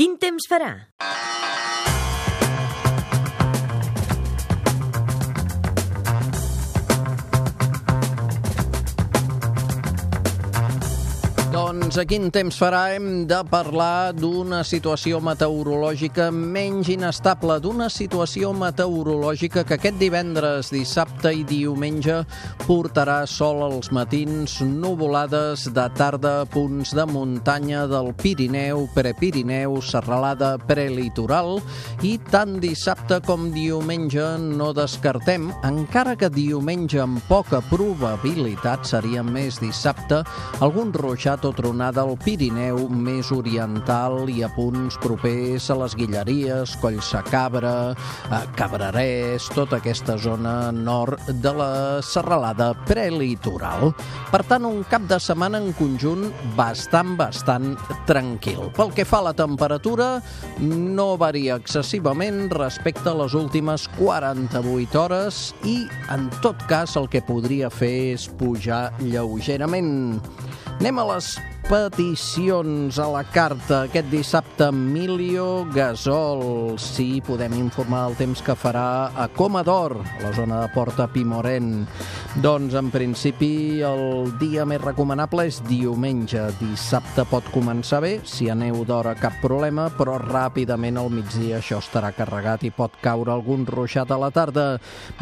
Quin temps farà? Doncs a quin temps farà? Hem de parlar d'una situació meteorològica menys inestable, d'una situació meteorològica que aquest divendres, dissabte i diumenge portarà sol als matins, nuvolades de tarda, punts de muntanya del Pirineu, Prepirineu, serralada prelitoral. I tant dissabte com diumenge no descartem, encara que diumenge amb poca probabilitat seria més dissabte, algun ruixat o tronada al Pirineu més oriental i a punts propers a les Guilleries, Collsacabra, a Cabrerès, tota aquesta zona nord de la serralada prelitoral. Per tant, un cap de setmana en conjunt bastant, bastant tranquil. Pel que fa a la temperatura, no varia excessivament respecte a les últimes 48 hores i, en tot cas, el que podria fer és pujar lleugerament. Anem a les peticions a la carta aquest dissabte. Emilio Gasol. Sí, podem informar del temps que farà a Comador, a la zona de Porta Pimoren. Doncs, en principi, el dia més recomanable és diumenge. Dissabte pot començar bé, si aneu d'hora cap problema, però ràpidament al migdia això estarà carregat i pot caure algun ruixat a la tarda.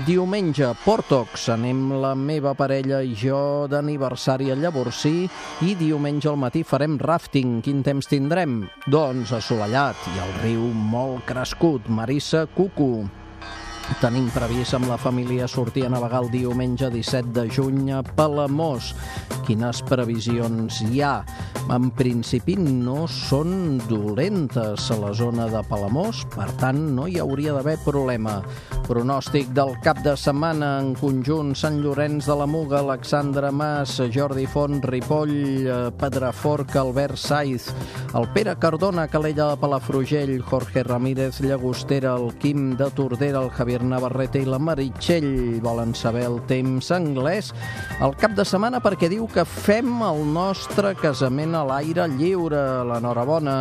Diumenge, Portox, anem la meva parella i jo d'aniversari a Llavorsí i diumenge al matí farem rafting. Quin temps tindrem? Doncs assolellat i el riu molt crescut. Marissa Cucu. Tenim previst amb la família sortir a navegar el diumenge 17 de juny a Palamós. Quines previsions hi ha? En principi no són dolentes a la zona de Palamós, per tant no hi hauria d'haver problema. Pronòstic del cap de setmana en conjunt Sant Llorenç de la Muga, Alexandre Mas, Jordi Font, Ripoll, eh, Pedraforc, Albert Saiz, el Pere Cardona, Calella de Palafrugell, Jorge Ramírez, Llagostera, el Quim de Tordera, el Javier Navarrete i la Meritxell volen saber el temps anglès el cap de setmana perquè diu que fem el nostre casament a l'aire lliure. L'enhorabona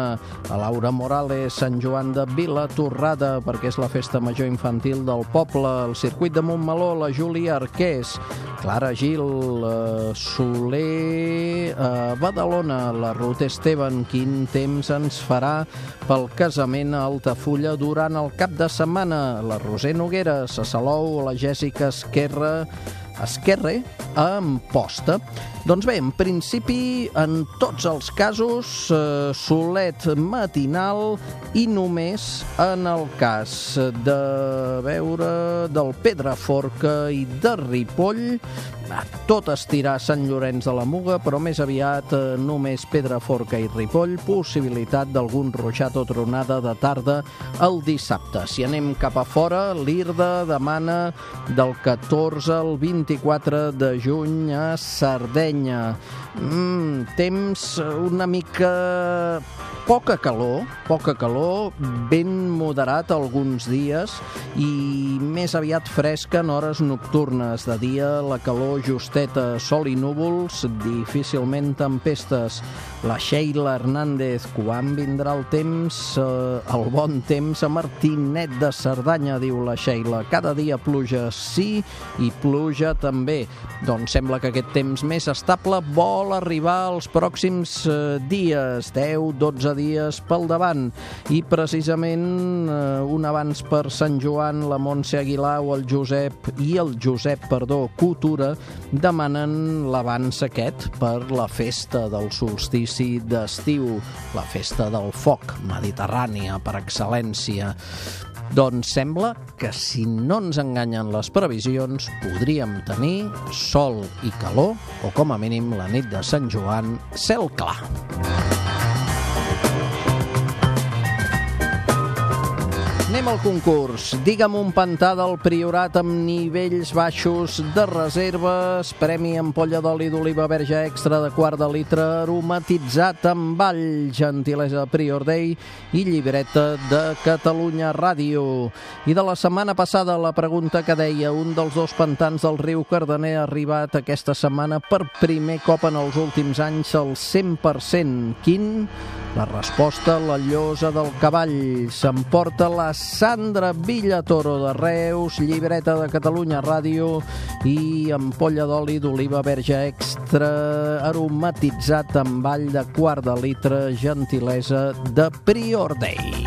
a Laura Morales, Sant Joan de Vila Torrada, perquè és la festa major infantil del poble, el circuit de Montmeló, la Júlia Arqués, Clara Gil, eh, Soler, eh, Badalona, la Ruth Esteban, quin temps ens farà pel casament a Altafulla durant el cap de setmana, la Roser Nogueres, a Salou, la Jèssica Esquerra, Esquerre a Amposta. Doncs bé, en principi, en tots els casos, eh, solet matinal i només en el cas de veure del Pedraforca i de Ripoll, tot estirà Sant Llorenç de la Muga, però més aviat eh, només Pedraforca i Ripoll, possibilitat d'algun ruixat o tronada de tarda el dissabte. Si anem cap a fora, l'IRDA demana del 14 al 24 de juny a Sardenya. Mm, temps una mica poca calor, poca calor, ben moderat alguns dies i més aviat fresca en hores nocturnes. De dia la calor justeta, sol i núvols, difícilment tempestes. La Sheila Hernández, quan vindrà el temps, eh, el bon temps a Martinet de Cerdanya, diu la Sheila. Cada dia pluja sí i pluja també. Doncs sembla que aquest temps més estable vol arribar als pròxims eh, dies, 10-12 dies pel davant. I precisament eh, un abans per Sant Joan, la Montse Aguilar o el Josep i el Josep, perdó, Cultura, demanen l'abans aquest per la festa del solstici d'estiu, la festa del foc mediterrània per excel·lència. Doncs sembla que si no ens enganyen les previsions podríem tenir sol i calor o com a mínim la nit de Sant Joan cel clar. Anem al concurs. Digue'm un pantà del Priorat amb nivells baixos de reserves, premi ampolla d'oli d'oliva verge extra de quart de litre aromatitzat amb all, gentilesa Prior Day i llibreta de Catalunya Ràdio. I de la setmana passada la pregunta que deia un dels dos pantans del riu Cardener ha arribat aquesta setmana per primer cop en els últims anys al 100%. Quin? La resposta, la llosa del cavall. S'emporta la Sandra Villatoro de Reus, llibreta de Catalunya Ràdio i ampolla d'oli d'oliva verge extra aromatitzat amb ball de quart de litre, gentilesa de Prior Day.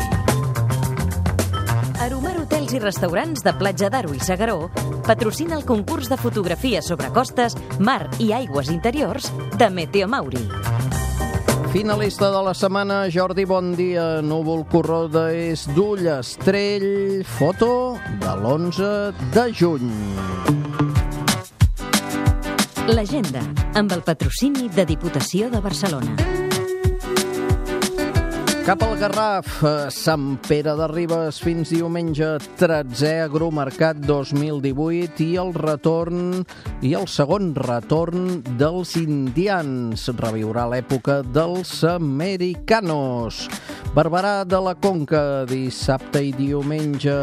Aromar Hotels i Restaurants de Platja d'Aro i Segaró patrocina el concurs de fotografia sobre costes, mar i aigües interiors de Meteo Mauri. Finalista de la setmana, Jordi, bon dia. Núvol corroda és d'ull estrell, foto de l'11 de juny. L'agenda, amb el patrocini de Diputació de Barcelona. Cap al Garraf, Sant Pere de Ribes fins diumenge 13è Agromercat 2018 i el retorn i el segon retorn dels indians. Reviurà l'època dels americanos. Barberà de la Conca, dissabte i diumenge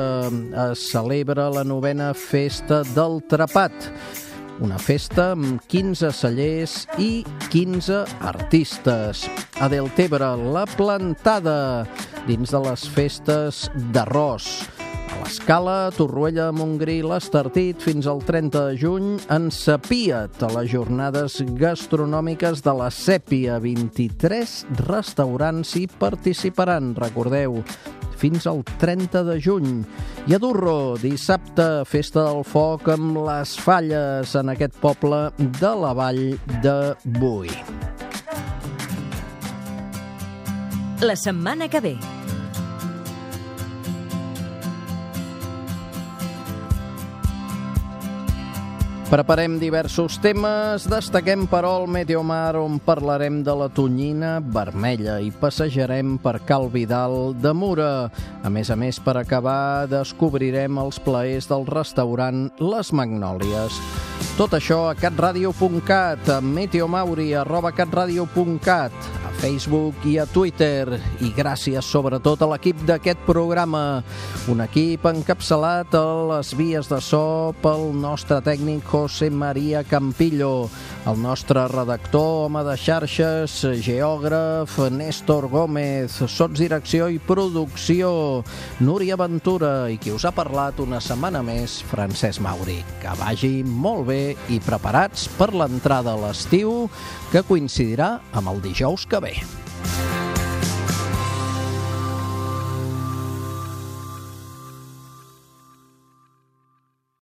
es celebra la novena festa del Trapat una festa amb 15 cellers i 15 artistes. A Deltebre, la plantada, dins de les festes d'arròs. A l'Escala, Torroella, Montgrí, l'Estartit, fins al 30 de juny, en Sapiat, a les jornades gastronòmiques de la Sèpia. 23 restaurants hi participaran, recordeu, fins al 30 de juny. I a Durro, dissabte, festa del foc amb les falles en aquest poble de la vall de Bui. La setmana que ve. Preparem diversos temes, destaquem però el Meteomar on parlarem de la tonyina vermella i passejarem per Cal Vidal de Mura. A més a més, per acabar, descobrirem els plaers del restaurant Les Magnòlies. Tot això a catradio.cat, a meteomauri, arroba catradio.cat, a Facebook i a Twitter. I gràcies sobretot a l'equip d'aquest programa, un equip encapçalat a les vies de so pel nostre tècnic José María Campillo, el nostre redactor, home de xarxes, geògraf, Néstor Gómez, sotsdirecció i producció, Núria Ventura i qui us ha parlat una setmana més, Francesc Mauri. Que vagi molt bé i preparats per l'entrada a l'estiu que coincidirà amb el dijous que ve. Okay.